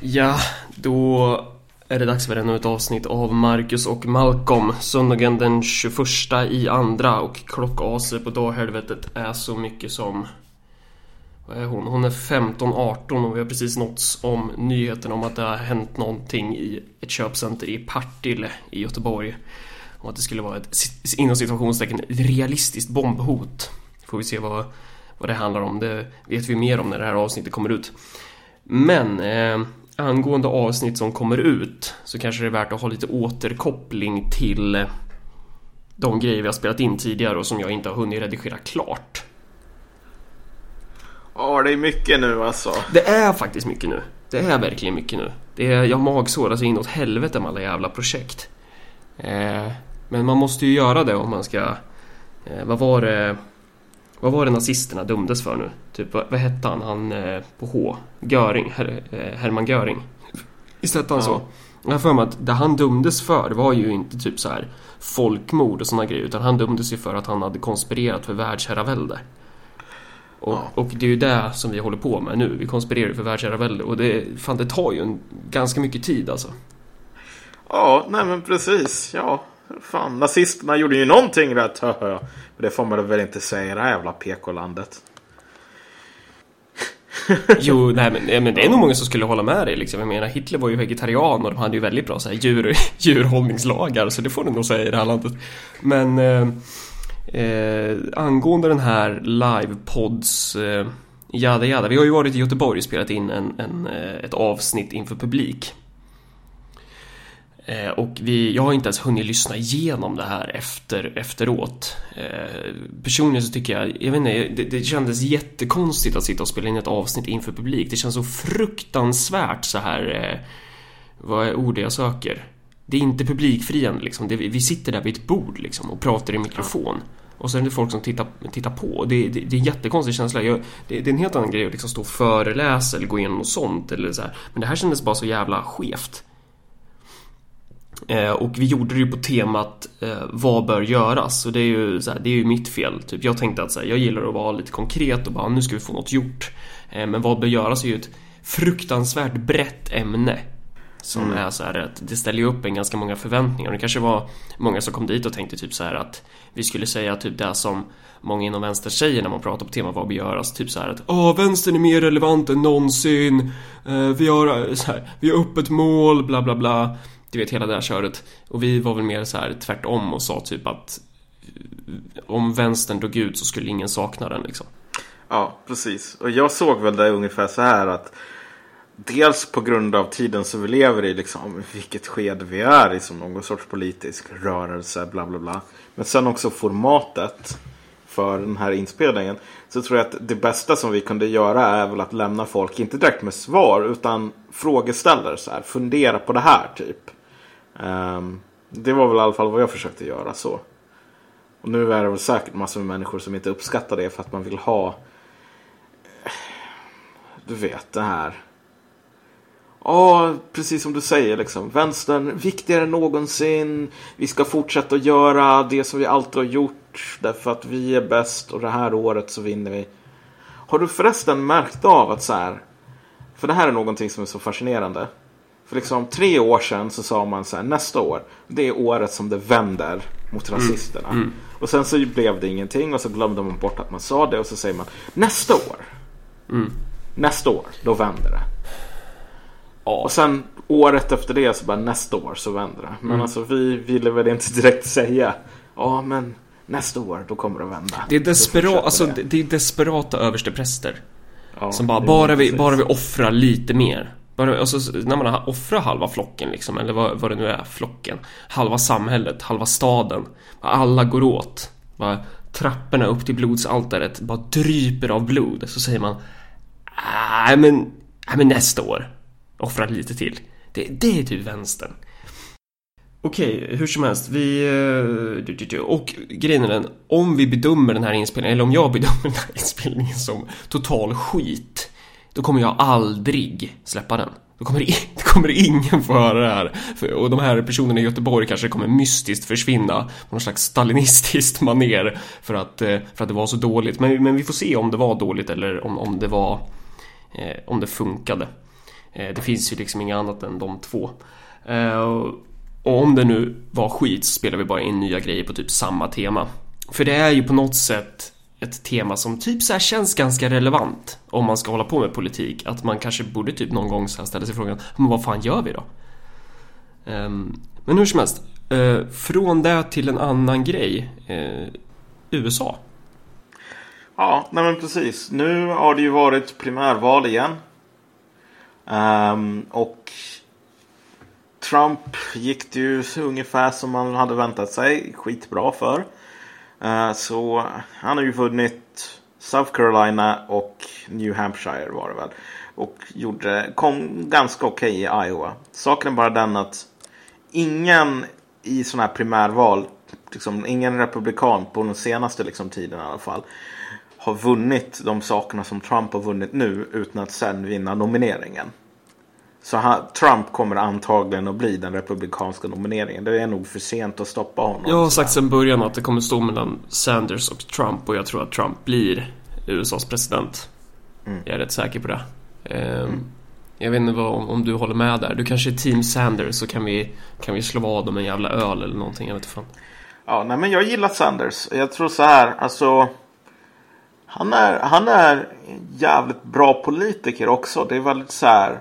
Ja, då är det dags för ännu ett avsnitt av Marcus och Malcolm. Söndagen den 21 i andra och klockaset på daghelvetet är så mycket som... Vad är hon? Hon är 15-18 och vi har precis nåtts om nyheten om att det har hänt någonting i ett köpcenter i Partille i Göteborg. Om att det skulle vara ett inom situationstecken realistiskt bombhot. Får vi se vad, vad det handlar om. Det vet vi mer om när det här avsnittet kommer ut. Men eh, angående avsnitt som kommer ut så kanske det är värt att ha lite återkoppling till de grejer vi har spelat in tidigare och som jag inte har hunnit redigera klart. Ja, det är mycket nu alltså. Det är faktiskt mycket nu. Det är verkligen mycket nu. Det är, jag magsår alltså inåt helvete med alla jävla projekt. Eh, men man måste ju göra det om man ska... Eh, vad var det... Vad var det nazisterna dömdes för nu? Typ, vad, vad hette han? Han eh, på H? Göring? Her, eh, Hermann Göring? Visst hette han ja. så? Jag har för mig att det han dömdes för var ju inte typ så här folkmord och sådana grejer utan han dömdes ju för att han hade konspirerat för världsherravälde. Och, ja. och det är ju det som vi håller på med nu. Vi konspirerar för världsherravälde och det, fan, det tar ju en, ganska mycket tid alltså. Ja, nej men precis. Ja, fan. Nazisterna gjorde ju någonting rätt. Det får man väl inte säga i det här jävla PK-landet. jo, nej men, men det är nog många som skulle hålla med dig liksom. Jag menar, Hitler var ju vegetarian och de hade ju väldigt bra så här, djur, djurhållningslagar, så det får du nog säga i det här landet. Men eh, eh, angående den här livepods eh, Jada jada, vi har ju varit i Göteborg och spelat in en, en, eh, ett avsnitt inför publik. Eh, och vi, jag har inte ens hunnit lyssna igenom det här efter, efteråt. Eh, personligen så tycker jag, jag vet inte, det, det kändes jättekonstigt att sitta och spela in ett avsnitt inför publik. Det känns så fruktansvärt så här, eh, vad är ordet jag söker? Det är inte publikfriande liksom. Det, vi sitter där vid ett bord liksom och pratar i mikrofon. Och så är det folk som tittar, tittar på. Det, det, det är en jättekonstig känsla. Jag, det, det, är en helt annan grej att liksom stå och föreläsa eller gå igenom något sånt. Eller så här. Men det här kändes bara så jävla skevt. Eh, och vi gjorde det ju på temat eh, vad bör göras? Och det är ju, så här, det är ju mitt fel. Typ, jag tänkte att så här, jag gillar att vara lite konkret och bara nu ska vi få något gjort. Eh, men vad bör göras är ju ett fruktansvärt brett ämne. Som mm. är så här att det ställer ju upp en ganska många förväntningar. Det kanske var många som kom dit och tänkte typ så här att vi skulle säga typ det som många inom vänster säger när man pratar på temat vad bör göras. Typ så här att Åh, vänstern är mer relevant än någonsin. vi, har, så här, vi har öppet mål, bla bla bla. Du vet hela det här köret. Och vi var väl mer så här tvärtom och sa typ att eh, om vänstern dog ut så skulle ingen sakna den liksom. Ja, precis. Och jag såg väl det ungefär så här att Dels på grund av tiden som vi lever i, liksom, vilket skede vi är i som någon sorts politisk rörelse, bla bla bla. Men sen också formatet för den här inspelningen. Så tror jag att det bästa som vi kunde göra är väl att lämna folk, inte direkt med svar, utan frågeställare. Så här, fundera på det här typ. Um, det var väl i alla fall vad jag försökte göra så. Och nu är det väl säkert massor med människor som inte uppskattar det för att man vill ha Du vet det här Ja, precis som du säger liksom. Vänstern, viktigare än någonsin. Vi ska fortsätta att göra det som vi alltid har gjort. Därför att vi är bäst och det här året så vinner vi. Har du förresten märkt av att så här. För det här är någonting som är så fascinerande. För liksom tre år sedan så sa man så här, nästa år, det är året som det vänder mot mm. rasisterna. Mm. Mm. Och sen så blev det ingenting och så glömde man bort att man sa det och så säger man, nästa år, mm. nästa år, då vänder det. Ja. Och sen året efter det så bara nästa år så vänder det. Men mm. alltså vi ville väl inte direkt säga, ja men nästa år då kommer det att vända. Det är, desperat, alltså, det. det är desperata överstepräster. Ja, som bara, bara vi, bara vi offrar lite mer. Alltså, när man har offrat halva flocken liksom, eller vad, vad det nu är, flocken. Halva samhället, halva staden. Alla går åt. Bara, trapporna upp till blodsaltaret bara dryper av blod. Så säger man Nej men, nej men nästa år. Offra lite till. Det, det är typ vänstern. Okej, hur som helst, vi... Eh, Och grejen är den, om vi bedömer den här inspelningen, eller om jag bedömer den här inspelningen som total skit då kommer jag aldrig släppa den. Då kommer, det, kommer ingen få höra det här. och de här personerna i Göteborg kanske kommer mystiskt försvinna på någon slags stalinistiskt maner för att, eh, för att det var så dåligt. Men, men vi får se om det var dåligt eller om, om det var... Eh, om det funkade. Eh, det finns ju liksom inget annat än de två. Eh, och om det nu var skit så spelar vi bara in nya grejer på typ samma tema. För det är ju på något sätt ett tema som typ så känns ganska relevant om man ska hålla på med politik. Att man kanske borde typ någon gång så ställa sig frågan, men vad fan gör vi då? Um, men hur som helst, uh, från det till en annan grej. Uh, USA. Ja, nej men precis. Nu har det ju varit primärval igen. Um, och Trump gick det ju ungefär som man hade väntat sig. Skitbra för. Eh, så han har ju vunnit South Carolina och New Hampshire var det väl. Och gjorde, kom ganska okej okay i Iowa. Saken är bara den att ingen i sådana här primärval, liksom, ingen republikan på den senaste liksom, tiden i alla fall, har vunnit de sakerna som Trump har vunnit nu utan att sen vinna nomineringen. Så han, Trump kommer antagligen att bli den republikanska nomineringen. Det är nog för sent att stoppa honom. Jag har sagt sedan början att det kommer stå mellan Sanders och Trump och jag tror att Trump blir USAs president. Mm. Jag är rätt säker på det. Um, mm. Jag vet inte vad, om du håller med där. Du kanske är team Sanders så kan vi, kan vi slå vad om en jävla öl eller någonting. Jag vet inte fan. Ja, nej men jag gillar Sanders. Jag tror så här, alltså. Han är, han är jävligt bra politiker också. Det är väldigt så här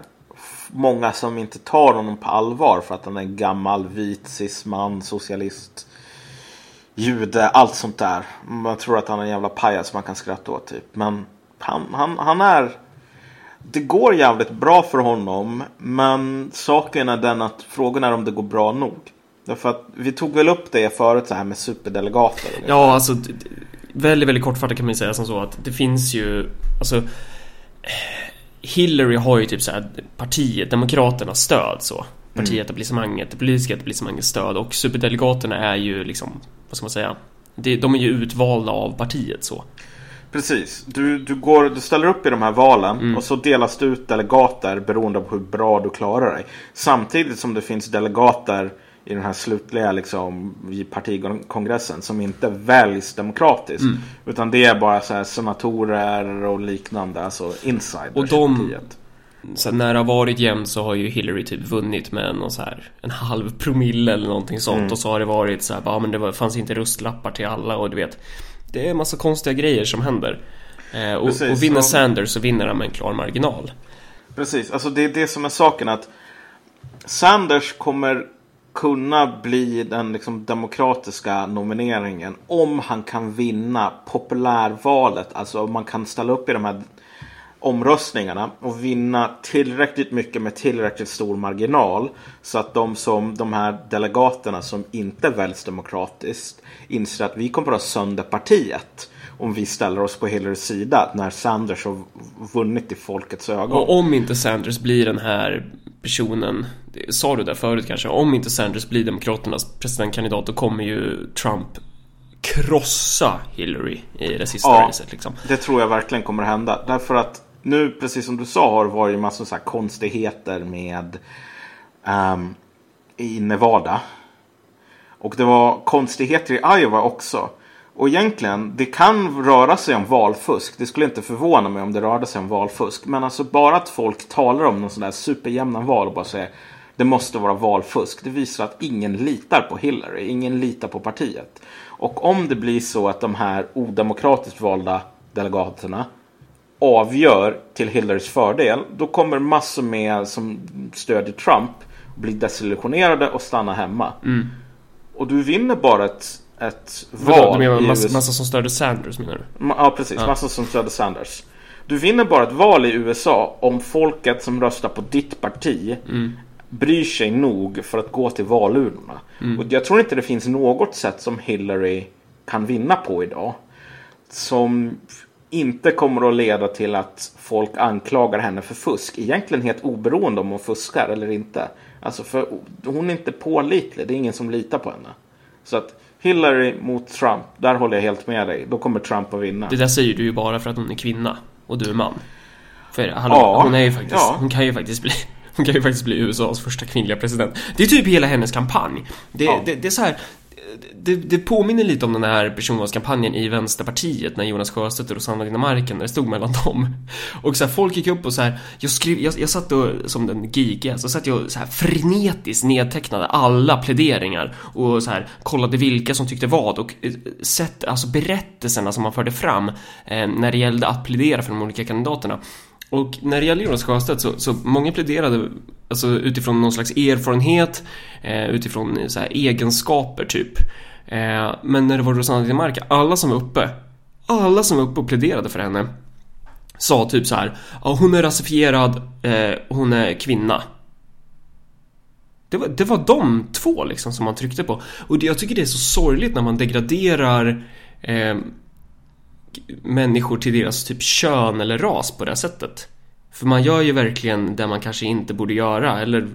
många som inte tar honom på allvar för att han är en gammal vit cisman, socialist, jude, allt sånt där. Man tror att han är en jävla pajas man kan skratta åt typ. Men han, han, han är... Det går jävligt bra för honom. Men saken är den att frågan är om det går bra nog. Därför att vi tog väl upp det förut så här med superdelegater. Ja, alltså väldigt, väldigt kortfattat kan man ju säga som så att det finns ju, alltså Hillary har ju typ så här partiet, Demokraternas stöd så. Partietablissemanget, det politiska etablissemangets stöd och superdelegaterna är ju liksom, vad ska man säga? De är ju utvalda av partiet så. Precis. Du, du, går, du ställer upp i de här valen mm. och så delas det ut delegater beroende på hur bra du klarar dig. Samtidigt som det finns delegater i den här slutliga liksom, partikongressen som inte väljs demokratiskt. Mm. Utan det är bara så här senatorer och liknande, alltså insiders och de, så när det har varit jämnt så har ju Hillary typ vunnit med någon så här, en halv promille eller någonting sånt. Mm. Och så har det varit så här, bara, men det var, fanns inte röstlappar till alla och du vet. Det är en massa konstiga grejer som händer. Eh, och, Precis, och vinner Sanders så vinner han med en klar marginal. Precis, alltså det är det som är saken att Sanders kommer kunna bli den liksom demokratiska nomineringen om han kan vinna populärvalet. Alltså om man kan ställa upp i de här omröstningarna och vinna tillräckligt mycket med tillräckligt stor marginal så att de som de här delegaterna som inte väljs demokratiskt inser att vi kommer att ha sönder partiet om vi ställer oss på Hillarys sida när Sanders har vunnit i folkets ögon. Och om inte Sanders blir den här personen, sa du det förut kanske, om inte Sanders blir Demokraternas presidentkandidat då kommer ju Trump krossa Hillary i det sista ja, racet liksom. det tror jag verkligen kommer att hända. Därför att nu, precis som du sa, har det varit massor så konstigheter med um, i Nevada. Och det var konstigheter i Iowa också. Och egentligen, det kan röra sig om valfusk. Det skulle inte förvåna mig om det rörde sig om valfusk. Men alltså bara att folk talar om någon sån där superjämna val och bara säger det måste vara valfusk. Det visar att ingen litar på Hillary. Ingen litar på partiet. Och om det blir så att de här odemokratiskt valda delegaterna avgör till Hillarys fördel. Då kommer massor med som stödjer Trump bli desillusionerade och stanna hemma. Mm. Och du vinner bara ett ett val. Du menar massa, massa som stödde Sanders menar du? Ja precis, ja. massa som stödde Sanders. Du vinner bara ett val i USA om folket som röstar på ditt parti mm. bryr sig nog för att gå till valurnorna. Mm. Och jag tror inte det finns något sätt som Hillary kan vinna på idag. Som inte kommer att leda till att folk anklagar henne för fusk. Egentligen helt oberoende om hon fuskar eller inte. Alltså för hon är inte pålitlig. Det är ingen som litar på henne. Så att Hillary mot Trump, där håller jag helt med dig. Då kommer Trump att vinna. Det där säger du ju bara för att hon är kvinna och du är man. För hallå, ja, hon är ju faktiskt, ja. hon kan ju faktiskt bli hon kan ju faktiskt bli USAs första kvinnliga president. Det är typ hela hennes kampanj. Det, ja. det, det är så här det, det påminner lite om den här personvalskampanjen i Vänsterpartiet när Jonas Sjöstedt och Rosanna Dinamarca när det stod mellan dem. Och så här, folk gick upp och så här, jag skrev, jag, jag satt då som den geekiga, så satt jag så här frenetiskt nedtecknade alla pläderingar och så här kollade vilka som tyckte vad och eh, sett, alltså berättelserna som man förde fram eh, när det gällde att plädera för de olika kandidaterna. Och när det gäller Jonas Sjöstedt så, så många pläderade alltså utifrån någon slags erfarenhet, eh, utifrån så här, egenskaper typ. Eh, men när det var Rosanna Dinamarca, alla som var uppe, alla som var uppe och pläderade för henne sa typ så här, ja hon är rasifierad, eh, hon är kvinna. Det var, det var de två liksom som man tryckte på. Och det, jag tycker det är så sorgligt när man degraderar eh, människor till deras typ kön eller ras på det sättet. För man gör ju verkligen det man kanske inte borde göra eller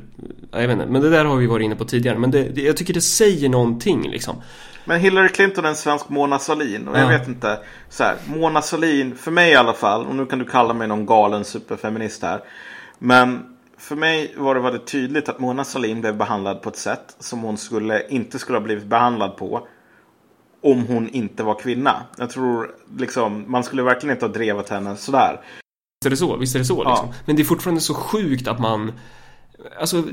jag vet inte, men det där har vi varit inne på tidigare men det, det, jag tycker det säger någonting liksom. Men Hillary Clinton är en svensk Mona Sahlin och jag vet inte så här, Mona Sahlin, för mig i alla fall och nu kan du kalla mig någon galen superfeminist här. Men för mig var det väldigt tydligt att Mona Sahlin blev behandlad på ett sätt som hon skulle, inte skulle ha blivit behandlad på om hon inte var kvinna. Jag tror liksom, man skulle verkligen inte ha drevat henne sådär. Visst är det så, visst är det så liksom. Ja. Men det är fortfarande så sjukt att man Alltså,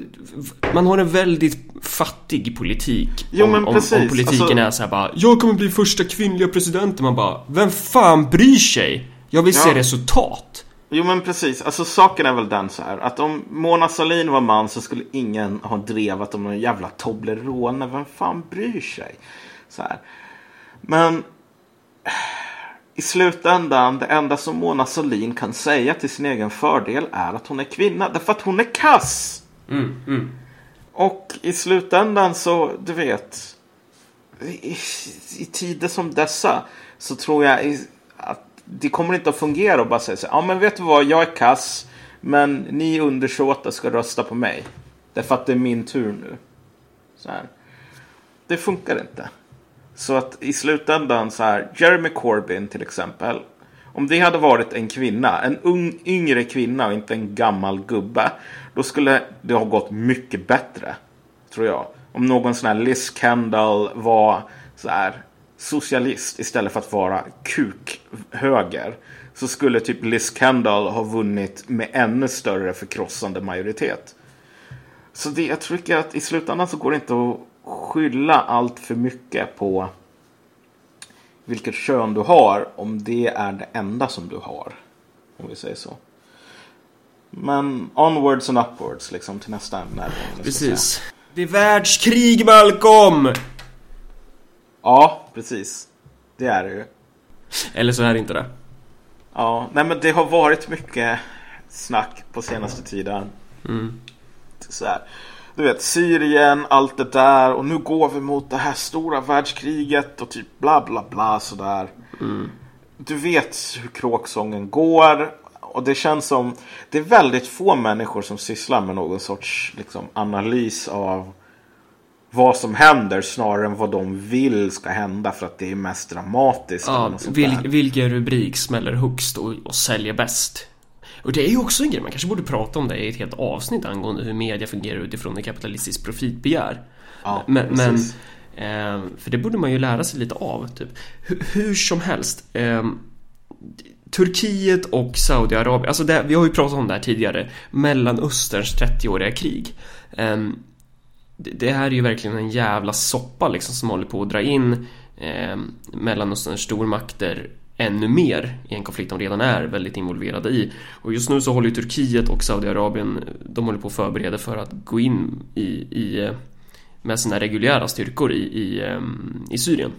man har en väldigt fattig politik. Jo, om. Om, om politiken alltså... är så här bara Jag kommer bli första kvinnliga presidenten. Man bara Vem fan bryr sig? Jag vill ja. se resultat. Jo men precis, alltså saken är väl den så här att om Mona Sahlin var man så skulle ingen ha drevat om någon jävla Toblerone. Vem fan bryr sig? Så här. Men i slutändan, det enda som Mona Sahlin kan säga till sin egen fördel är att hon är kvinna. Därför att hon är kass. Mm, mm. Och i slutändan så, du vet. I, i tider som dessa så tror jag att det kommer inte att fungera och bara säga så ja men vet du vad, jag är kass. Men ni undersåtar ska rösta på mig. Därför att det är min tur nu. Så här. Det funkar inte. Så att i slutändan så här, Jeremy Corbyn till exempel. Om det hade varit en kvinna, en ung, yngre kvinna och inte en gammal gubbe. Då skulle det ha gått mycket bättre. Tror jag. Om någon sån här Liz Kendall var så här socialist istället för att vara kukhöger. Så skulle typ Liz Kendall ha vunnit med ännu större förkrossande majoritet. Så det, jag tycker att i slutändan så går det inte att skylla allt för mycket på vilket kön du har om det är det enda som du har. Om vi säger så. Men onwards and upwards liksom till nästa ämne. Precis. Det är världskrig Malcolm! Ja, precis. Det är det ju. Eller så är det inte det. Ja, nej men det har varit mycket snack på senaste tiden. Mm. Så här du vet, Syrien, allt det där och nu går vi mot det här stora världskriget och typ bla bla bla sådär. Mm. Du vet hur kråksången går och det känns som det är väldigt få människor som sysslar med någon sorts liksom, analys av vad som händer snarare än vad de vill ska hända för att det är mest dramatiskt. Ja, vil, vilken rubrik smäller högst och, och säljer bäst? Och det är ju också en grej, man kanske borde prata om det i ett helt avsnitt angående hur media fungerar utifrån ett kapitalistiskt profitbegär. Ja, men, men eh, för det borde man ju lära sig lite av, typ. Hur, hur som helst. Eh, Turkiet och Saudiarabien, alltså det, vi har ju pratat om det här tidigare, Mellanösterns 30-åriga krig. Eh, det, det här är ju verkligen en jävla soppa liksom som håller på att dra in eh, Mellanösterns stormakter ännu mer i en konflikt de redan är väldigt involverade i. Och just nu så håller ju Turkiet och Saudiarabien, de håller på att förbereda för att gå in i, i eh, med sina reguljära styrkor i, i, ehm, i Syrien.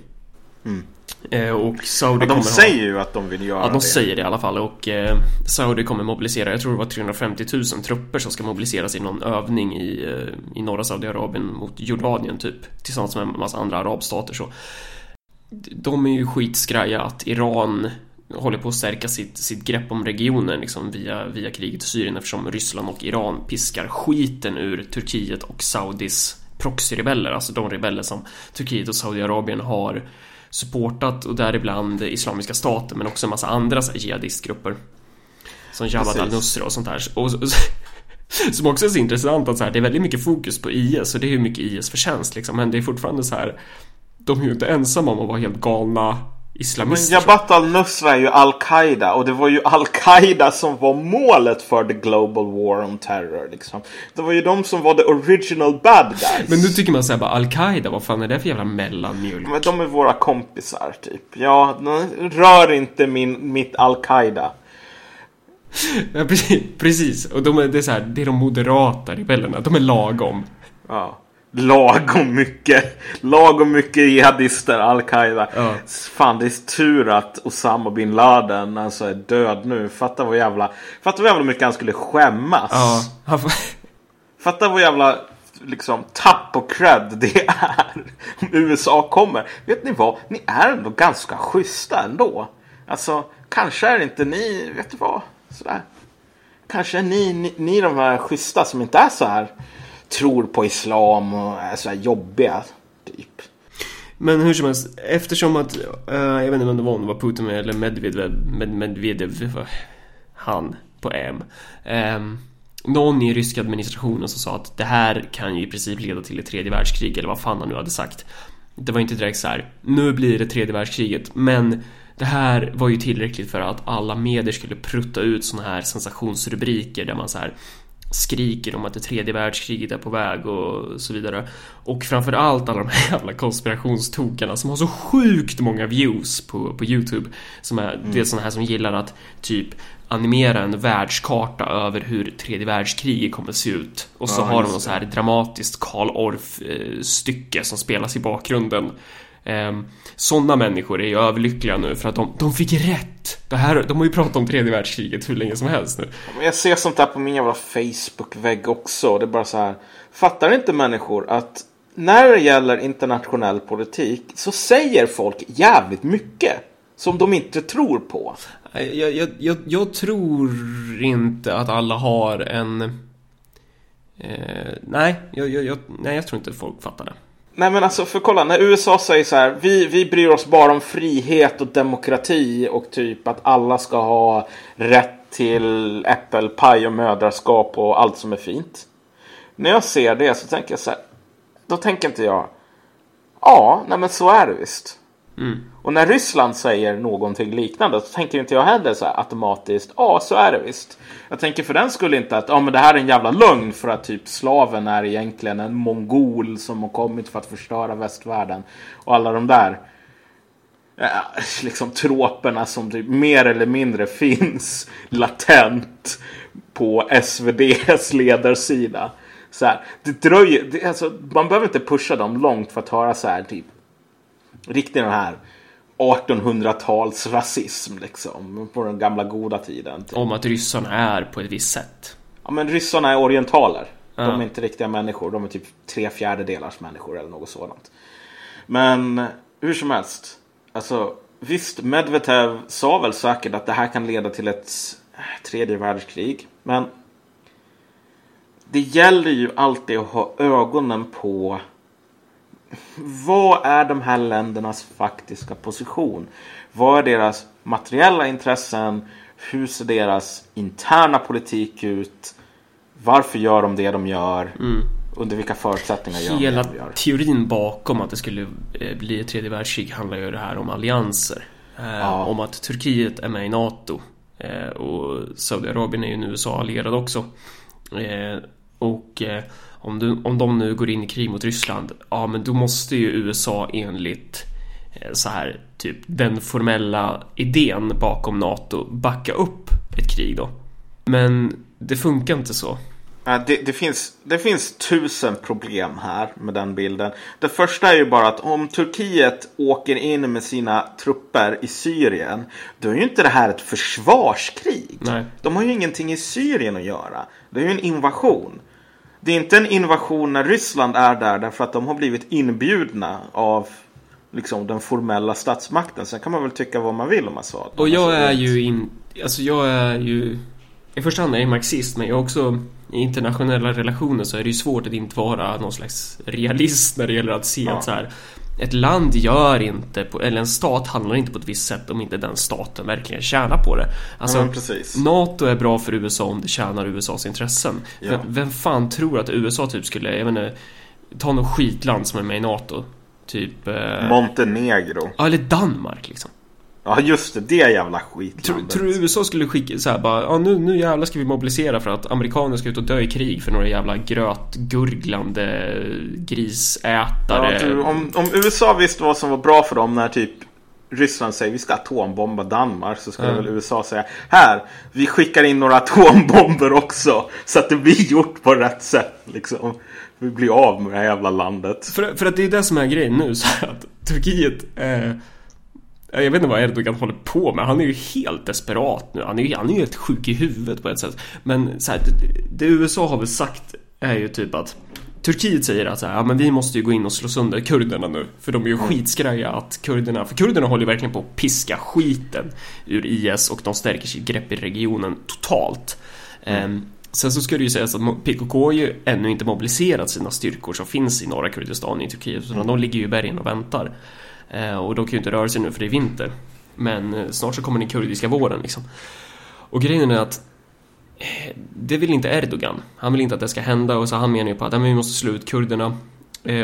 Mm. Eh, och Saudi ja, de säger ha... ju att de vill göra det. Ja, de det. säger det i alla fall. Och eh, Saudi kommer mobilisera, jag tror det var 350 000 trupper som ska mobiliseras i någon övning i, eh, i norra Saudiarabien mot Jordanien typ. Tillsammans med en massa andra arabstater så de är ju skitskraja att Iran håller på att stärka sitt, sitt grepp om regionen liksom via, via kriget i Syrien eftersom Ryssland och Iran piskar skiten ur Turkiet och Saudis proxyrebeller, alltså de rebeller som Turkiet och Saudiarabien har supportat och däribland Islamiska staten men också en massa andra jihadistgrupper. Som Jabhat al-Nusra och sånt där. Och, som också är så intressant att så här, det är väldigt mycket fokus på IS och det är ju mycket IS förtjänst liksom men det är fortfarande så här de är ju inte ensamma om att vara helt galna islamister. Men Jabhat al-Nusra är ju al-Qaida och det var ju al-Qaida som var målet för the global war on terror liksom. Det var ju de som var the original bad guys. Men nu tycker man såhär bara al-Qaida, vad fan är det för jävla mellanmjölk? Men de är våra kompisar typ. Ja, rör inte min, mitt al-Qaida. Ja, precis, precis. Och de är, det är så här, det är de moderata rebellerna, de är lagom. Ja lagom mycket, lagom mycket jihadister, al-Qaida. Ja. Fan, det är tur att Osama bin Laden alltså är död nu. Fatta vad jävla, fatta vad jävla mycket han skulle skämmas. Ja. Fatta vad jävla liksom tapp och cred det är. Om USA kommer. Vet ni vad? Ni är ändå ganska schyssta ändå. Alltså, kanske är inte ni, vet du vad? Sådär. Kanske är ni, ni, ni de här schyssta som inte är så här tror på islam och är så här jobbiga. Typ. Men hur som helst, eftersom att, uh, jag vet inte vem det var, om det var Putin eller Medvedev, Med, Medvedev, han på M. Um, någon i ryska administrationen som sa att det här kan ju i princip leda till ett tredje världskrig eller vad fan han nu hade sagt. Det var inte direkt så här, nu blir det tredje världskriget, men det här var ju tillräckligt för att alla medier skulle prutta ut såna här sensationsrubriker där man så här skriker om att det tredje världskriget är på väg och så vidare. Och framförallt alla de här jävla konspirationstokarna som har så sjukt många views på, på YouTube. Som är, mm. du sådana här som gillar att typ animera en världskarta över hur tredje världskriget kommer att se ut. Och så ja, har de något så här dramatiskt Karl Orff eh, som spelas i bakgrunden. Eh, Sådana människor är ju överlyckliga nu för att de, de fick rätt. Det här, de har ju pratat om tredje världskriget hur länge som helst nu. Jag ser sånt där på min jävla Facebook-vägg också. Det är bara så här. Fattar inte människor att när det gäller internationell politik så säger folk jävligt mycket som de inte tror på. Jag, jag, jag, jag tror inte att alla har en... Eh, nej, jag, nej, jag tror inte folk fattar det. Nej men alltså för kolla, när USA säger så här, vi, vi bryr oss bara om frihet och demokrati och typ att alla ska ha rätt till äppelpaj och mödraskap och allt som är fint. När jag ser det så tänker jag så här, då tänker inte jag, ja, nej men så är det visst. Mm. Och när Ryssland säger någonting liknande så tänker inte jag heller så här automatiskt, ja så är det visst. Jag tänker för den skulle inte att, ja men det här är en jävla lögn för att typ slaven är egentligen en mongol som har kommit för att förstöra västvärlden. Och alla de där eh, liksom troperna som typ mer eller mindre finns latent på SVDs ledarsida. Så här, det dröjer, det, alltså, man behöver inte pusha dem långt för att höra så här typ riktigt den här 1800-tals rasism liksom. På den gamla goda tiden. Typ. Om att ryssarna är på ett visst sätt. Ja men ryssarna är orientaler. Ja. De är inte riktiga människor. De är typ tre fjärdedelars människor eller något sådant. Men hur som helst. Alltså visst, Medvedev sa väl säkert att det här kan leda till ett tredje världskrig. Men det gäller ju alltid att ha ögonen på vad är de här ländernas faktiska position? Vad är deras materiella intressen? Hur ser deras interna politik ut? Varför gör de det de gör? Mm. Under vilka förutsättningar gör Hela de det de gör? teorin bakom att det skulle eh, bli ett tredje världskrig handlar ju det här om allianser. Eh, ja. Om att Turkiet är med i NATO. Eh, och Saudiarabien är ju en USA-allierad också. Och om, du, om de nu går in i krig mot Ryssland, ja men då måste ju USA enligt eh, så här, typ den formella idén bakom NATO backa upp ett krig då. Men det funkar inte så. Det, det, finns, det finns tusen problem här med den bilden. Det första är ju bara att om Turkiet åker in med sina trupper i Syrien. Då är ju inte det här ett försvarskrig. Nej. De har ju ingenting i Syrien att göra. Det är ju en invasion. Det är inte en invasion när Ryssland är där därför att de har blivit inbjudna av liksom den formella statsmakten. Sen kan man väl tycka vad man vill om Assad. Och jag är ju in, alltså jag är ju i första hand är jag marxist men jag är också i internationella relationer så är det ju svårt att inte vara någon slags realist när det gäller att se ja. att så här ett land gör inte, på, eller en stat handlar inte på ett visst sätt om inte den staten verkligen tjänar på det. Alltså, ja, NATO är bra för USA om det tjänar USAs intressen. Ja. Vem, vem fan tror att USA typ skulle, jag inte, ta något skitland som är med i NATO. typ... Eh... Montenegro. Ja, eller Danmark liksom. Ja just det, det jävla skitlandet. Tror, tror du USA skulle skicka så här bara, ja nu, nu jävlar ska vi mobilisera för att amerikaner ska ut och dö i krig för några jävla grötgurglande grisätare. Ja, du, om, om USA visste vad som var bra för dem när typ Ryssland säger vi ska atombomba Danmark så skulle mm. väl USA säga här, vi skickar in några atombomber också så att det blir gjort på rätt sätt liksom. Vi blir av med det här jävla landet. För, för att det är det som är grejen nu så att Turkiet eh, jag vet inte vad Erdogan håller på med. Han är ju helt desperat nu. Han är ju, han är helt sjuk i huvudet på ett sätt. Men så här, det, det USA har väl sagt är ju typ att Turkiet säger att så här, ja, men vi måste ju gå in och slå sönder kurderna nu. För de är ju mm. skitskraja att kurderna, för kurderna håller ju verkligen på att piska skiten ur IS och de stärker sitt grepp i regionen totalt. Mm. Um, sen så ska det ju sägas att PKK har ju ännu inte mobiliserat sina styrkor som finns i norra Kurdistan i Turkiet. Utan mm. de ligger ju i bergen och väntar. Eh, och de kan ju inte röra sig nu för det är vinter. Men eh, snart så kommer den kurdiska våren liksom. Och grejen är att eh, det vill inte Erdogan. Han vill inte att det ska hända och så han menar ju på att vi måste slå ut kurderna.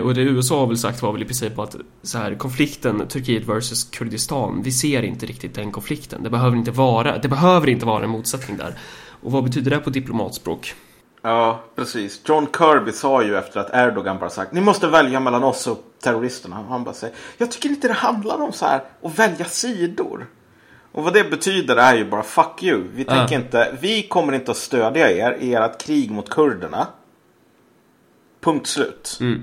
Och det USA har väl sagt var väl i princip att så här, konflikten Turkiet vs Kurdistan, vi ser inte riktigt den konflikten. Det behöver inte vara, det behöver inte vara en motsättning där. Och vad betyder det på diplomatspråk? Ja, precis. John Kirby sa ju efter att Erdogan bara sagt ni måste välja mellan oss och terroristerna. Han bara säger jag tycker inte det handlar om så här att välja sidor. Och vad det betyder är ju bara fuck you. Vi, tänker inte, vi kommer inte att stödja er i ert krig mot kurderna. Punkt slut. Mm.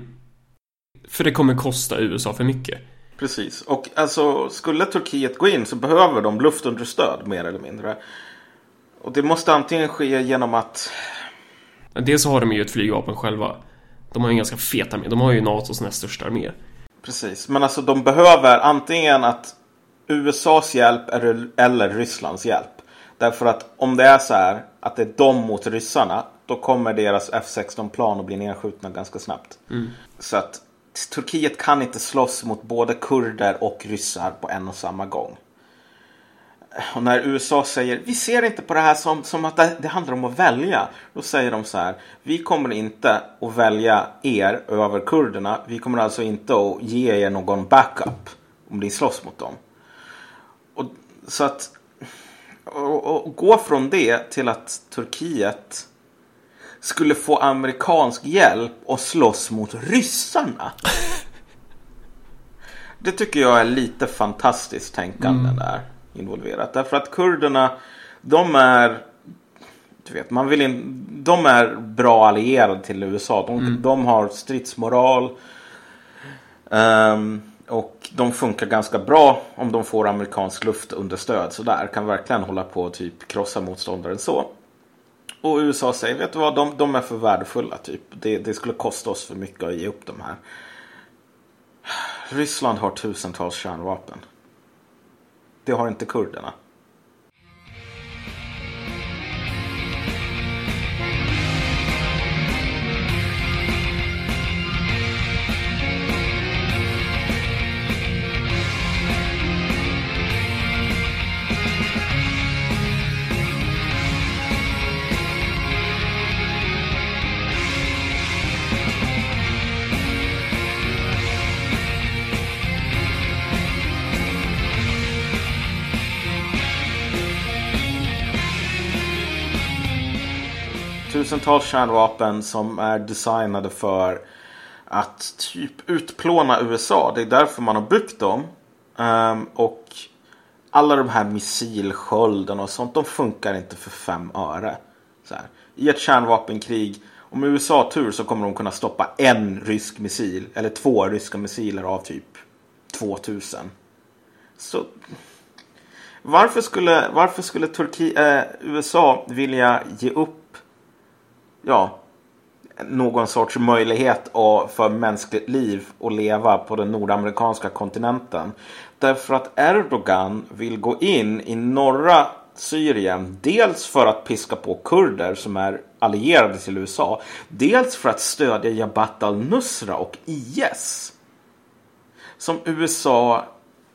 För det kommer kosta USA för mycket. Precis. Och alltså skulle Turkiet gå in så behöver de luftunderstöd mer eller mindre. Och det måste antingen ske genom att... Dels så har de ju ett flygvapen själva. De har ju en ganska fet armé. De har ju NATOs näst största armé. Precis. Men alltså de behöver antingen att USAs hjälp eller Rysslands hjälp. Därför att om det är så här att det är de mot ryssarna. Då kommer deras F16-plan att bli nedskjutna ganska snabbt. Mm. Så att Turkiet kan inte slåss mot både kurder och ryssar på en och samma gång. Och när USA säger vi ser inte på det här som, som att det, det handlar om att välja. Då säger de så här. Vi kommer inte att välja er över kurderna. Vi kommer alltså inte att ge er någon backup om ni slåss mot dem. Och, så att och, och gå från det till att Turkiet skulle få amerikansk hjälp och slåss mot ryssarna. Det tycker jag är lite fantastiskt tänkande mm. där involverat. Därför att kurderna, de är du vet, man vill in, de är bra allierade till USA. De, mm. de har stridsmoral. Um, och de funkar ganska bra om de får amerikansk luftunderstöd. Så där kan verkligen hålla på och typ krossa motståndaren så. Och USA säger, vet du vad, de, de är för värdefulla typ. Det, det, skulle kosta oss för mycket att ge upp de här. Ryssland har tusentals kärnvapen. Det har inte kurderna. Tusentals kärnvapen som är designade för att typ utplåna USA. Det är därför man har byggt dem. Um, och alla de här missilskölden och sånt, de funkar inte för fem öre. Så här. I ett kärnvapenkrig, om USA har tur så kommer de kunna stoppa en rysk missil. Eller två ryska missiler av typ 2000. Så varför skulle, varför skulle Turki, eh, USA vilja ge upp ja, någon sorts möjlighet för mänskligt liv att leva på den nordamerikanska kontinenten. Därför att Erdogan vill gå in i norra Syrien. Dels för att piska på kurder som är allierade till USA. Dels för att stödja Jabhat al-Nusra och IS. Som USA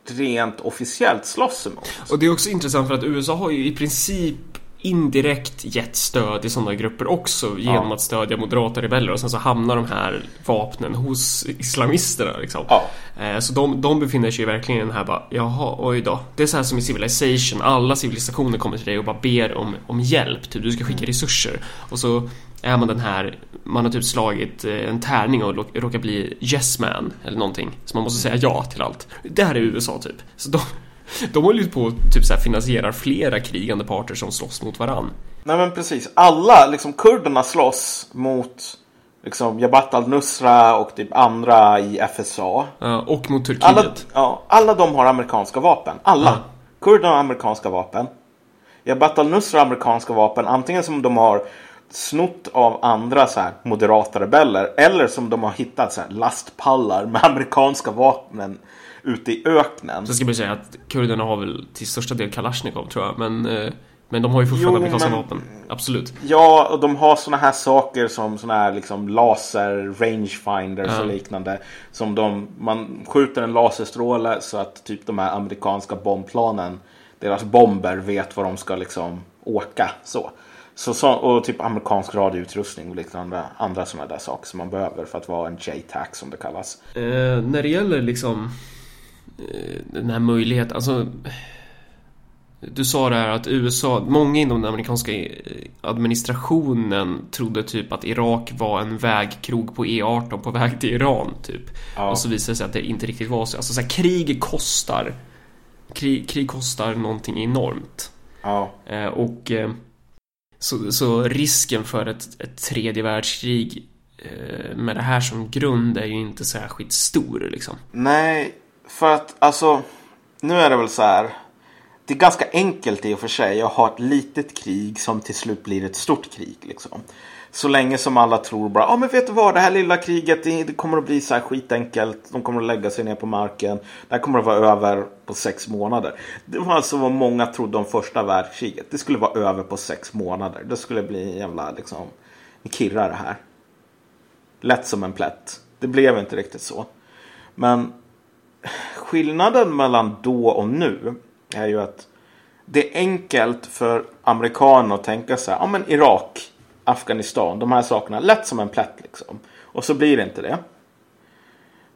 rent officiellt slåss emot. Och det är också intressant för att USA har ju i princip indirekt gett stöd i sådana grupper också genom ja. att stödja moderata rebeller och sen så hamnar de här vapnen hos islamisterna liksom. Ja. Eh, så de, de befinner sig verkligen i den här bara, jaha, oj då. Det är så här som i Civilization, alla civilisationer kommer till dig och bara ber om, om hjälp, typ du ska skicka resurser. Och så är man den här, man har typ slagit eh, en tärning och råkar bli yes man eller någonting. Så man måste säga ja till allt. Det här är USA typ. Så de, de håller ju på att typ så här finansierar flera krigande parter som slåss mot varann. Nej men precis. Alla, liksom kurderna slåss mot liksom Jabhat al-Nusra och typ andra i FSA. Ja, och mot Turkiet. Alla, ja, alla de har amerikanska vapen. Alla. Ja. Kurderna har amerikanska vapen. Jabhat al-Nusra har amerikanska vapen. Antingen som de har snott av andra så här moderata rebeller. Eller som de har hittat så här lastpallar med amerikanska vapen ute i öknen. Så ska man säga att kurderna har väl till största del Kalashnikov tror jag. Men, eh, men de har ju fortfarande jo, amerikanska men, vapen. Absolut. Ja, och de har såna här saker som såna här liksom laser, rangefinders ja. och liknande. Som de, man skjuter en laserstråle så att typ de här amerikanska bombplanen, deras bomber vet var de ska liksom åka. Så. Så, så, och typ amerikansk radioutrustning och liknande andra sådana där saker som man behöver för att vara en JTAC som det kallas. Eh, när det gäller liksom den här möjligheten, alltså du sa det här att USA, många inom den amerikanska eh, administrationen trodde typ att Irak var en vägkrog på E18 på väg till Iran typ. Ja. Och så visade det sig att det inte riktigt var så. Alltså så här, krig kostar. Krig, krig kostar någonting enormt. Ja. Eh, och så, så, risken för ett, ett tredje världskrig med det här som grund är ju inte särskilt stor liksom. Nej, för att alltså, nu är det väl så här. Det är ganska enkelt i och för sig att ha ett litet krig som till slut blir ett stort krig. Liksom. Så länge som alla tror bara, ja ah, men vet du vad, det här lilla kriget det, kommer att bli så här skitenkelt. De kommer att lägga sig ner på marken. Det här kommer att vara över på sex månader. Det var alltså vad många trodde om första världskriget. Det skulle vara över på sex månader. Det skulle bli en jävla liksom, en kirra det här. Lätt som en plätt. Det blev inte riktigt så. Men skillnaden mellan då och nu är ju att det är enkelt för amerikaner att tänka så här. ja men Irak, Afghanistan, de här sakerna, lätt som en plätt liksom. Och så blir det inte det.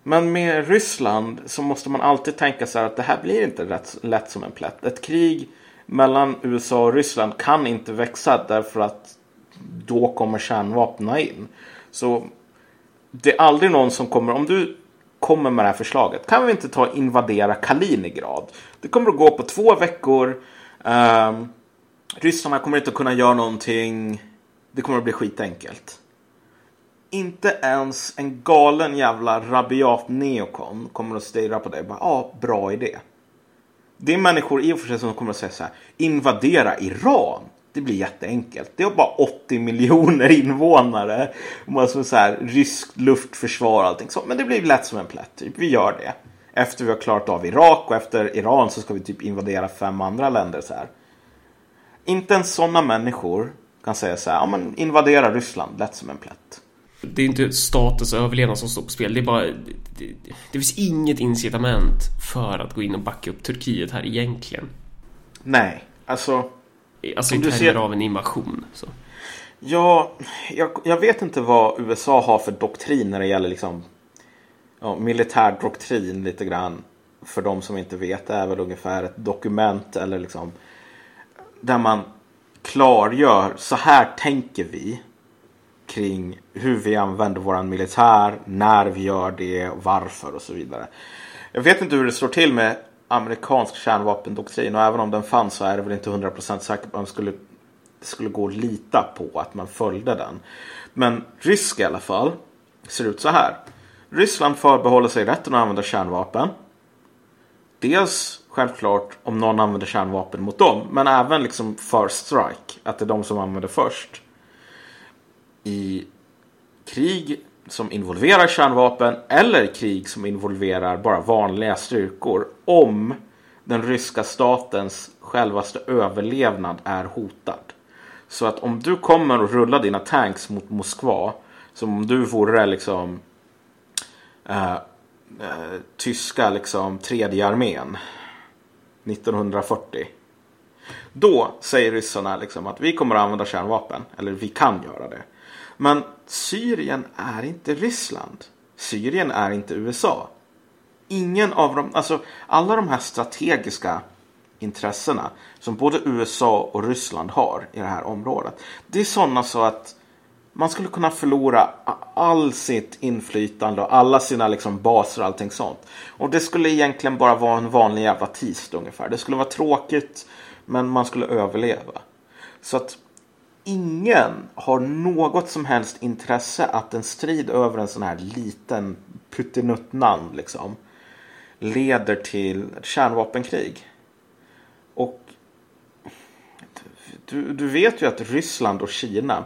Men med Ryssland så måste man alltid tänka så här att det här blir inte rätt, lätt som en plätt. Ett krig mellan USA och Ryssland kan inte växa därför att då kommer kärnvapnen in. Så det är aldrig någon som kommer, om du kommer med det här förslaget. Kan vi inte ta och invadera Kaliningrad? Det kommer att gå på två veckor. Um, ryssarna kommer inte att kunna göra någonting. Det kommer att bli skitenkelt. Inte ens en galen jävla rabiat neokon kommer att stirra på dig och bara ja, ah, bra idé. Det är människor i och för sig som kommer att säga så här, invadera Iran. Det blir jätteenkelt. Det är bara 80 miljoner invånare. Och man så här, ryskt luftförsvar och allting så. Men det blir lätt som en plätt. Typ. Vi gör det. Efter vi har klarat av Irak och efter Iran så ska vi typ invadera fem andra länder så här. Inte ens sådana människor kan säga så här, ja men invadera Ryssland, lätt som en plätt. Det är inte statens överlevnad som står på spel. Det är bara... Det, det, det finns inget incitament för att gå in och backa upp Turkiet här egentligen. Nej, alltså... Alltså i termer ser... av en invasion. Så. Ja, jag, jag, vet inte vad USA har för doktrin när det gäller liksom ja, militär doktrin lite grann. För de som inte vet, det är väl ungefär ett dokument eller liksom där man klargör så här tänker vi kring hur vi använder våran militär, när vi gör det, varför och så vidare. Jag vet inte hur det står till med amerikansk kärnvapendoktrin och även om den fanns så är det väl inte 100% säkert att man skulle, skulle gå att lita på att man följde den. Men rysk i alla fall ser ut så här. Ryssland förbehåller sig rätten att använda kärnvapen. Dels självklart om någon använder kärnvapen mot dem. Men även liksom first strike. Att det är de som använder först. I krig som involverar kärnvapen eller krig som involverar bara vanliga styrkor om den ryska statens självaste överlevnad är hotad. Så att om du kommer och rullar dina tanks mot Moskva som om du vore liksom äh, äh, tyska liksom tredje armén 1940. Då säger ryssarna liksom att vi kommer att använda kärnvapen. Eller vi kan göra det. Men Syrien är inte Ryssland. Syrien är inte USA. Ingen av dem, alltså alla de här strategiska intressena som både USA och Ryssland har i det här området. Det är sådana så att man skulle kunna förlora all sitt inflytande och alla sina liksom baser och allting sånt. Och det skulle egentligen bara vara en vanlig jävla tisdag ungefär. Det skulle vara tråkigt men man skulle överleva. Så att ingen har något som helst intresse att en strid över en sån här liten puttinuttland liksom leder till ett kärnvapenkrig. Och du, du vet ju att Ryssland och Kina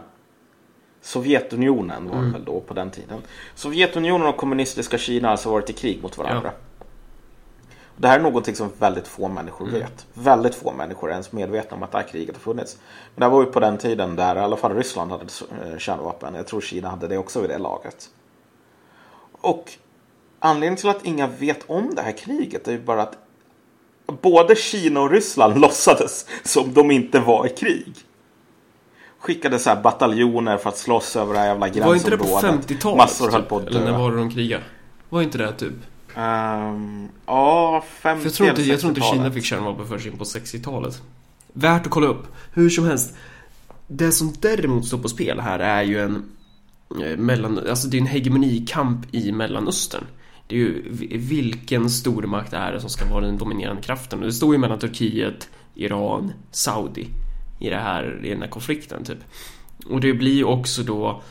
Sovjetunionen var mm. väl då på den tiden. Sovjetunionen och kommunistiska Kina har alltså varit i krig mot varandra. Ja. Det här är någonting som väldigt få människor mm. vet. Väldigt få människor är ens medvetna om att det här kriget har funnits. Men det var ju på den tiden där i alla fall Ryssland hade eh, kärnvapen. Jag tror Kina hade det också vid det laget. Och anledningen till att inga vet om det här kriget är ju bara att både Kina och Ryssland låtsades som de inte var i krig. Skickade så här bataljoner för att slåss över det här jävla gränsområdet. Var inte det på 50-talet? Massor höll typ? på att dö. Eller när var det de krigade? Var inte det typ? Um, ja, 50 jag tror, inte, jag tror inte Kina fick kärnvapen först in på 60-talet. Värt att kolla upp. Hur som helst. Det som däremot står på spel här är ju en eh, mellan, alltså det är en hegemonikamp i Mellanöstern. Det är ju vilken stormakt är det som ska vara den dominerande kraften. Det står ju mellan Turkiet, Iran, Saudi i, det här, i den här konflikten typ. Och det blir ju också då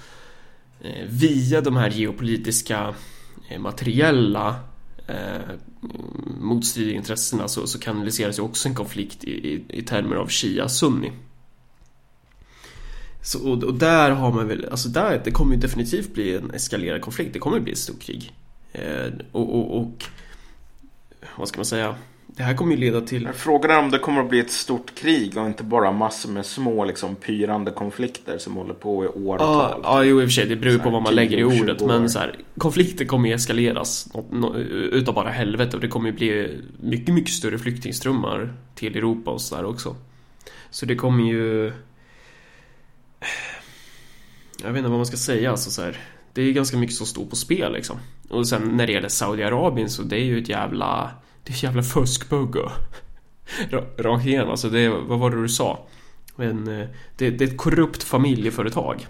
eh, via de här geopolitiska eh, materiella eh, motstridiga intressena så, så kanaliseras ju också en konflikt i, i, i termer av Shia-Sunni. Så, och, och, där har man väl, alltså där, det kommer ju definitivt bli en eskalerad konflikt, det kommer bli ett storkrig. Eh, och, och, och, vad ska man säga? Det här kommer ju leda till... Frågan är om det kommer att bli ett stort krig och inte bara massor med små liksom pyrande konflikter som håller på i åratal. Ja, jo i och för sig. Det beror på vad man lägger i ordet. Men så här, konflikter kommer ju eskaleras utav bara helvete och det kommer ju bli mycket, mycket större flyktingströmmar till Europa och sådär också. Så det kommer ju... Jag vet inte vad man ska säga alltså så här. Det är ganska mycket som står på spel liksom. Och sen när det gäller Saudiarabien så det är ju ett jävla... Det är jävla fuskbugge. Rakt igenom, alltså det, vad var det du sa? Men, eh, det, det är ett korrupt familjeföretag.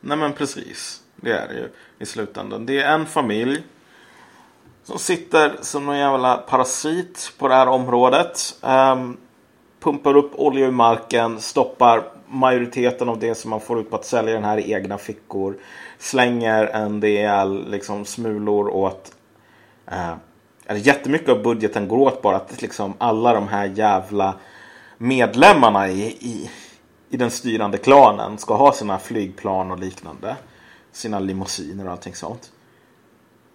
Nej men precis. Det är det ju i slutändan. Det är en familj som sitter som någon jävla parasit på det här området. Um, pumpar upp olja ur marken, stoppar majoriteten av det som man får ut på att sälja den här i egna fickor. Slänger en del liksom, smulor åt eh, Alltså, jättemycket av budgeten går åt bara att liksom alla de här jävla medlemmarna i, i, i den styrande klanen ska ha sina flygplan och liknande. Sina limousiner och allting sånt.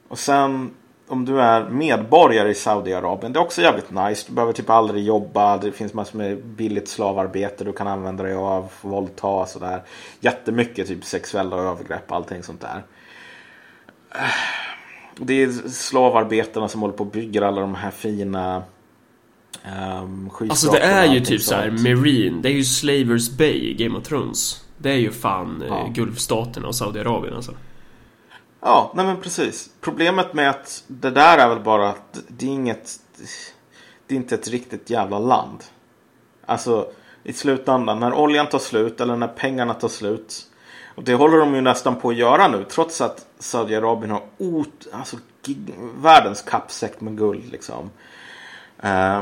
Och sen om du är medborgare i Saudiarabien. Det är också jävligt nice. Du behöver typ aldrig jobba. Det finns massor med billigt slavarbete du kan använda dig av. Våldta och sådär. Jättemycket typ sexuella övergrepp och allting sånt där. Det är slavarbetarna som håller på och bygger alla de här fina um, Alltså det är ju typ såhär Marine. Det är ju Slavers Bay i Game of Thrones. Det är ju fan eh, ja. Gulfstaterna och Saudiarabien alltså. Ja, nej men precis. Problemet med att det där är väl bara att det är inget... Det är inte ett riktigt jävla land. Alltså i slutändan när oljan tar slut eller när pengarna tar slut. Och det håller de ju nästan på att göra nu trots att Saudiarabien har ot, alltså, världens kappsäck med guld liksom. Uh,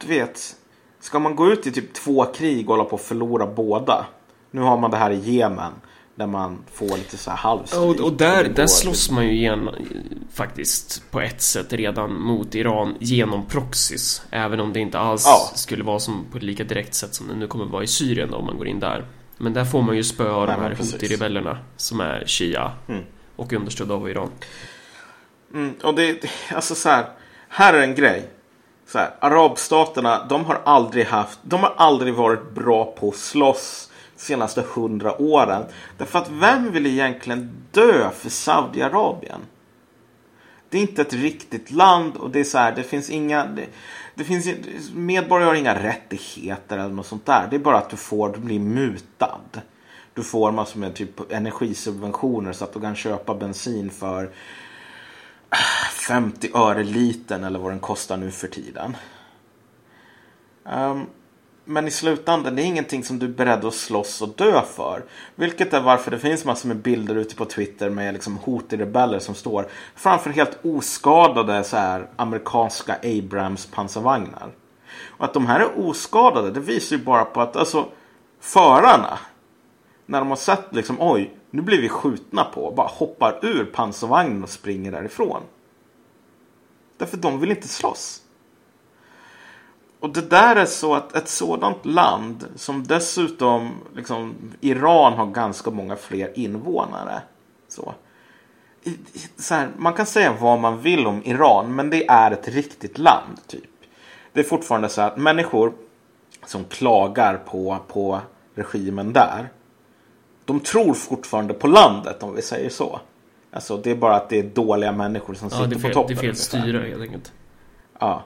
du vet, ska man gå ut i typ två krig och hålla på att förlora båda. Nu har man det här i Jemen. Där man får lite så här halvstrid. Och, och där, där slåss man ju igen faktiskt på ett sätt redan mot Iran genom proxys. Även om det inte alls ja. skulle vara som på ett lika direkt sätt som det nu kommer vara i Syrien då, om man går in där. Men där får man ju spö av de här Houthi-rebellerna som är Shia mm. och understödda av Iran. Mm, och det, alltså så här, här är en grej. Så här, arabstaterna, de har aldrig haft, de har aldrig varit bra på att slåss senaste hundra åren. Därför att vem vill egentligen dö för Saudiarabien? Det är inte ett riktigt land och det är så här, det finns inga... Det, det finns medborgare har inga rättigheter eller något sånt där. Det är bara att du får, du blir mutad. Du får massor med typ energisubventioner så att du kan köpa bensin för äh, 50 öre liten eller vad den kostar nu för tiden. Um, men i slutändan, det är ingenting som du är beredd att slåss och dö för. Vilket är varför det finns massor med bilder ute på Twitter med liksom rebeller som står framför helt oskadade så här, amerikanska Abrams pansarvagnar. Och att de här är oskadade, det visar ju bara på att alltså, förarna, när de har sett liksom oj, nu blir vi skjutna på, bara hoppar ur pansarvagnen och springer därifrån. Därför de vill inte slåss. Och det där är så att ett sådant land som dessutom liksom Iran har ganska många fler invånare. Så. så här, man kan säga vad man vill om Iran men det är ett riktigt land. typ. Det är fortfarande så att människor som klagar på, på regimen där. De tror fortfarande på landet om vi säger så. Alltså det är bara att det är dåliga människor som sitter ja, fel, på toppen. Det är fel styre helt enkelt. Ja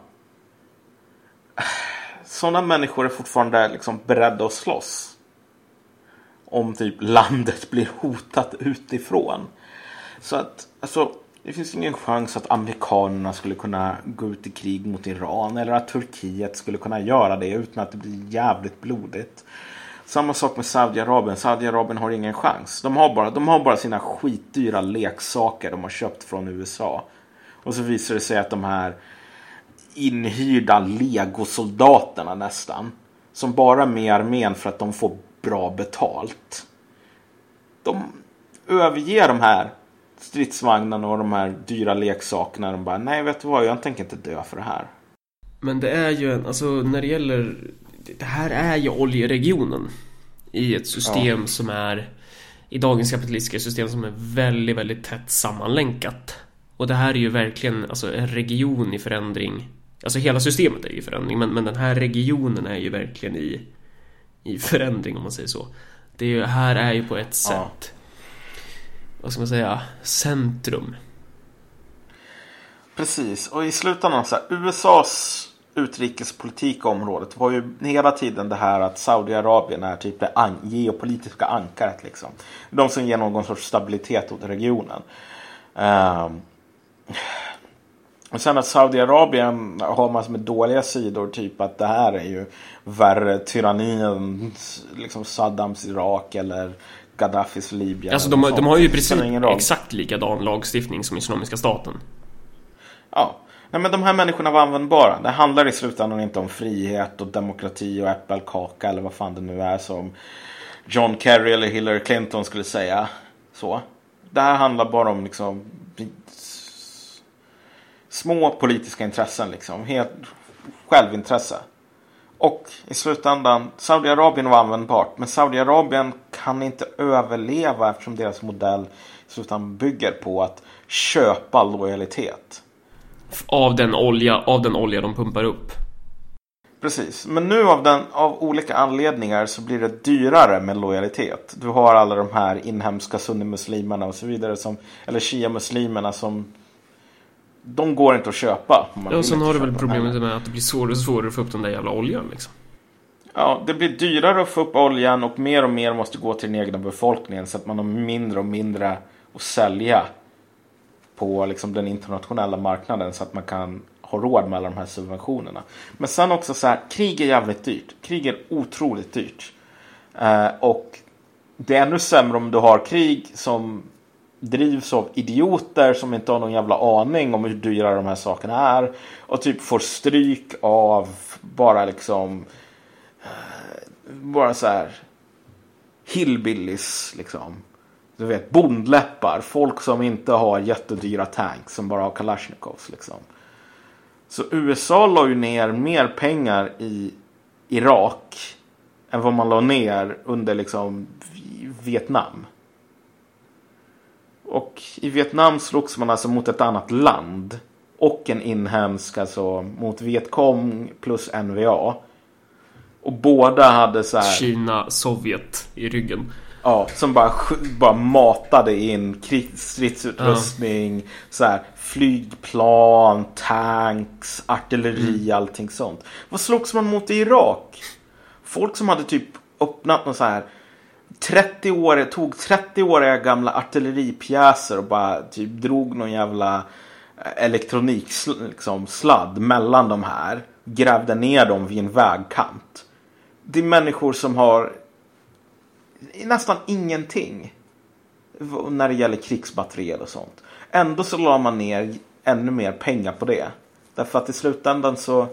sådana människor är fortfarande liksom beredda att slåss. Om typ landet blir hotat utifrån. Så att alltså, det finns ingen chans att amerikanerna skulle kunna gå ut i krig mot Iran eller att Turkiet skulle kunna göra det utan att det blir jävligt blodigt. Samma sak med Saudiarabien. Saudiarabien har ingen chans. De har, bara, de har bara sina skitdyra leksaker de har köpt från USA. Och så visar det sig att de här inhyrda legosoldaterna nästan. Som bara är med i armén för att de får bra betalt. De överger de här stridsvagnarna och de här dyra leksakerna. De bara, nej vet du vad, jag tänker inte dö för det här. Men det är ju en, alltså när det gäller, det här är ju oljeregionen. I ett system ja. som är, i dagens kapitalistiska system som är väldigt, väldigt tätt sammanlänkat. Och det här är ju verkligen alltså, en region i förändring Alltså hela systemet är ju i förändring men, men den här regionen är ju verkligen i, i förändring om man säger så. Det är ju, här är ju på ett sätt, ja. vad ska man säga, centrum. Precis, och i slutändan så här, USAs utrikespolitik området var ju hela tiden det här att Saudiarabien är typ det an geopolitiska ankaret liksom. De som ger någon sorts stabilitet åt regionen. Um, och sen att Saudiarabien har massor med dåliga sidor. Typ att det här är ju värre tyranni än liksom Saddams Irak eller Gaddafis Libyen. Alltså de, de har ju precis exakt likadan lagstiftning som Islamiska staten. Ja. Nej, men de här människorna var användbara. Det handlar i slutändan inte om frihet och demokrati och äppelkaka eller vad fan det nu är som John Kerry eller Hillary Clinton skulle säga. Så. Det här handlar bara om liksom små politiska intressen liksom. Helt självintresse. Och i slutändan, Saudiarabien var användbart. Men Saudiarabien kan inte överleva eftersom deras modell i slutändan bygger på att köpa lojalitet. Av den olja, av den olja de pumpar upp. Precis, men nu av, den, av olika anledningar så blir det dyrare med lojalitet. Du har alla de här inhemska sunnimuslimerna och så vidare som, eller shia-muslimerna som de går inte att köpa. Ja, och sen har du väl problemet med att det blir svårare och svårare att få upp den där jävla oljan liksom. Ja, det blir dyrare att få upp oljan och mer och mer måste gå till den egna befolkningen så att man har mindre och mindre att sälja på liksom den internationella marknaden så att man kan ha råd med alla de här subventionerna. Men sen också så här, krig är jävligt dyrt. Krig är otroligt dyrt. Eh, och det är ännu sämre om du har krig som drivs av idioter som inte har någon jävla aning om hur dyra de här sakerna är. Och typ får stryk av bara liksom eh, bara så här hillbillies liksom. Du vet bondläppar, folk som inte har jättedyra tanks som bara har Kalashnikovs liksom. Så USA la ju ner mer pengar i Irak än vad man la ner under liksom Vietnam. Och i Vietnam slogs man alltså mot ett annat land. Och en inhemsk, alltså mot Vietcong plus NVA. Och båda hade så här... Kina, Sovjet i ryggen. Ja, som bara, bara matade in stridsutrustning, ja. så här, flygplan, tanks, artilleri, mm. allting sånt. Vad slogs man mot i Irak? Folk som hade typ öppnat någon så här 30 år, tog 30-åriga gamla artilleripjäser och bara typ drog någon jävla eh, elektroniksladd liksom, mellan de här. Grävde ner dem vid en vägkant. Det är människor som har nästan ingenting när det gäller krigsmateriel och sånt. Ändå så la man ner ännu mer pengar på det. Därför att i slutändan så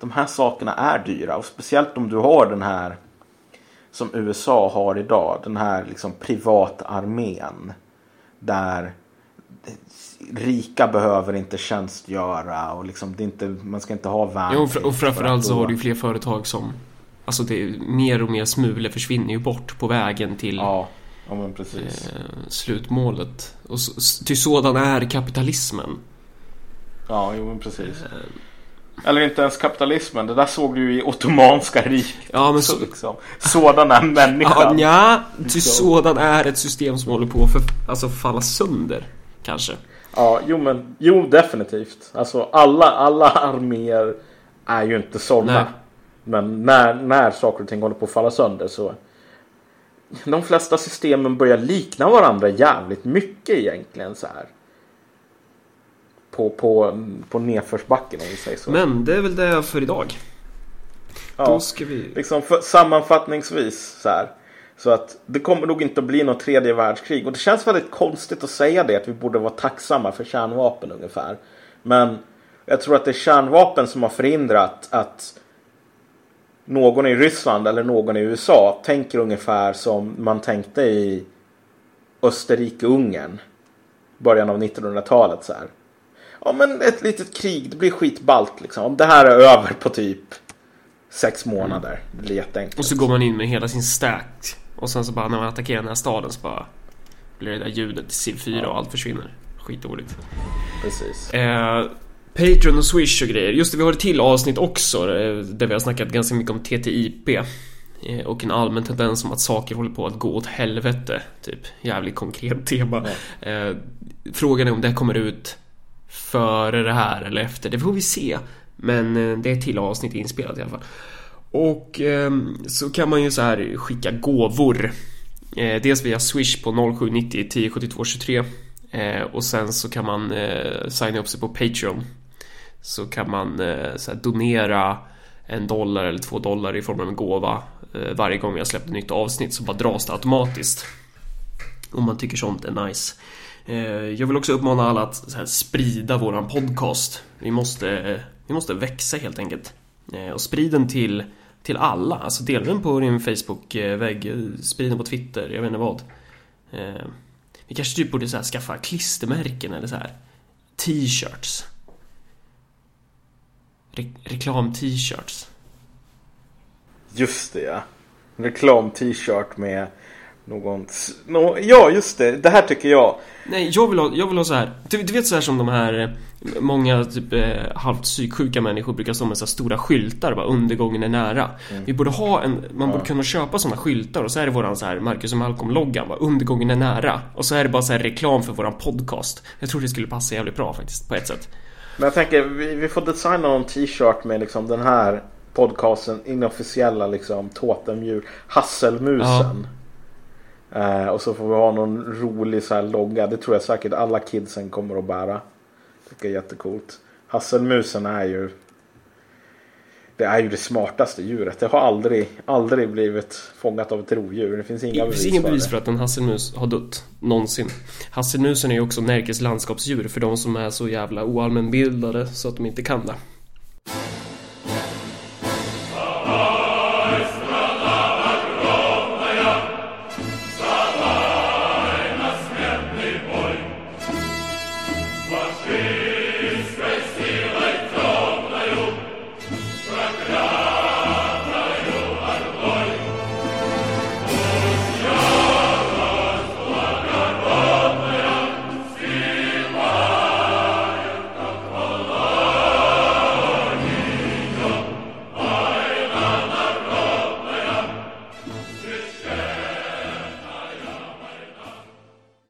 de här sakerna är dyra och speciellt om du har den här som USA har idag. Den här liksom privatarmén. Där rika behöver inte tjänstgöra och liksom det inte, man ska inte ha värnplikt. Jo, och framförallt så har du ju fler företag som Alltså det mer och mer smulor försvinner ju bort på vägen till Ja, ja. Eh, slutmålet. Och till sådan är kapitalismen. Ja, jo men precis. Eh, eller inte ens kapitalismen. Det där såg du ju i Ottomanska riket. Ja, men så... liksom. Sådan är människan. Ja, nja, ty sådan är ett system som håller på att för, alltså, falla sönder. Kanske. Ja, jo men jo definitivt. Alltså alla, alla arméer är ju inte sådana. Men när, när saker och ting håller på att falla sönder så de flesta systemen börjar likna varandra jävligt mycket egentligen så här på, på, på nedförsbacken om vi säger så. Men det är väl det för idag. Ja, Då ska vi... liksom för, sammanfattningsvis så här. Så att det kommer nog inte att bli något tredje världskrig. Och det känns väldigt konstigt att säga det. Att vi borde vara tacksamma för kärnvapen ungefär. Men jag tror att det är kärnvapen som har förhindrat att någon i Ryssland eller någon i USA tänker ungefär som man tänkte i Österrike-Ungern. Början av 1900-talet så här ja men ett litet krig, det blir skitballt liksom. Om det här är över på typ sex månader. Det blir jätteenkelt. Och så går man in med hela sin stack. Och sen så bara när man attackerar den här staden så bara blir det där ljudet till Civ 4 ja. och allt försvinner. Skitdåligt. Precis. Eh, Patreon och Swish och grejer. Just det, vi har ett till avsnitt också eh, där vi har snackat ganska mycket om TTIP. Eh, och en allmän tendens om att saker håller på att gå åt helvete. Typ jävligt konkret tema. Eh, frågan är om det kommer ut före det här eller efter. Det får vi se. Men eh, det är ett till avsnitt inspelat i alla fall. Och eh, så kan man ju så här skicka gåvor. Eh, dels via Swish på 0790 1072 23. Eh, och sen så kan man eh, signa upp sig på Patreon. Så kan man eh, så donera en dollar eller två dollar i form av en gåva eh, varje gång jag släpper ett nytt avsnitt så bara dras det automatiskt. Om man tycker sånt är nice. Eh, jag vill också uppmana alla att här, sprida våran podcast. Vi måste, vi måste växa helt enkelt. Eh, och sprid den till, till alla. Alltså dela den på din Facebook-vägg, eh, sprid den på Twitter, jag vet inte vad. Vi kanske typ borde så här, skaffa klistermärken eller så här T-shirts. Re Reklam-t-shirts. Just det ja. Reklam-t-shirt med någon... No, ja, just det. Det här tycker jag. Nej, jag vill ha, jag vill ha så här. Du, du vet så här som de här eh, Många typ eh, halvt psyksjuka människor brukar stå med så stora skyltar bara undergången är nära. Mm. Vi borde ha en, man ja. borde kunna köpa sådana skyltar och så är det våran så här Marcus och Malcolm-loggan bara undergången är nära. Och så är det bara så här reklam för våran podcast. Jag tror det skulle passa jävligt bra faktiskt på ett sätt. Men jag tänker vi, vi får designa någon t-shirt med liksom den här podcasten inofficiella liksom totemdjur Hasselmusen. Ja. Eh, och så får vi ha någon rolig så här logga. Det tror jag säkert alla kidsen kommer att bära. Det är jättecoolt. Hasselmusen är ju det är ju det smartaste djuret. Det har aldrig, aldrig blivit fångat av ett rovdjur. Det finns inga bevis Det finns inga bevis för att en hasselmus har dött. Någonsin. Hasselmusen är ju också Närkes landskapsdjur för de som är så jävla oallmänbildade så att de inte kan det.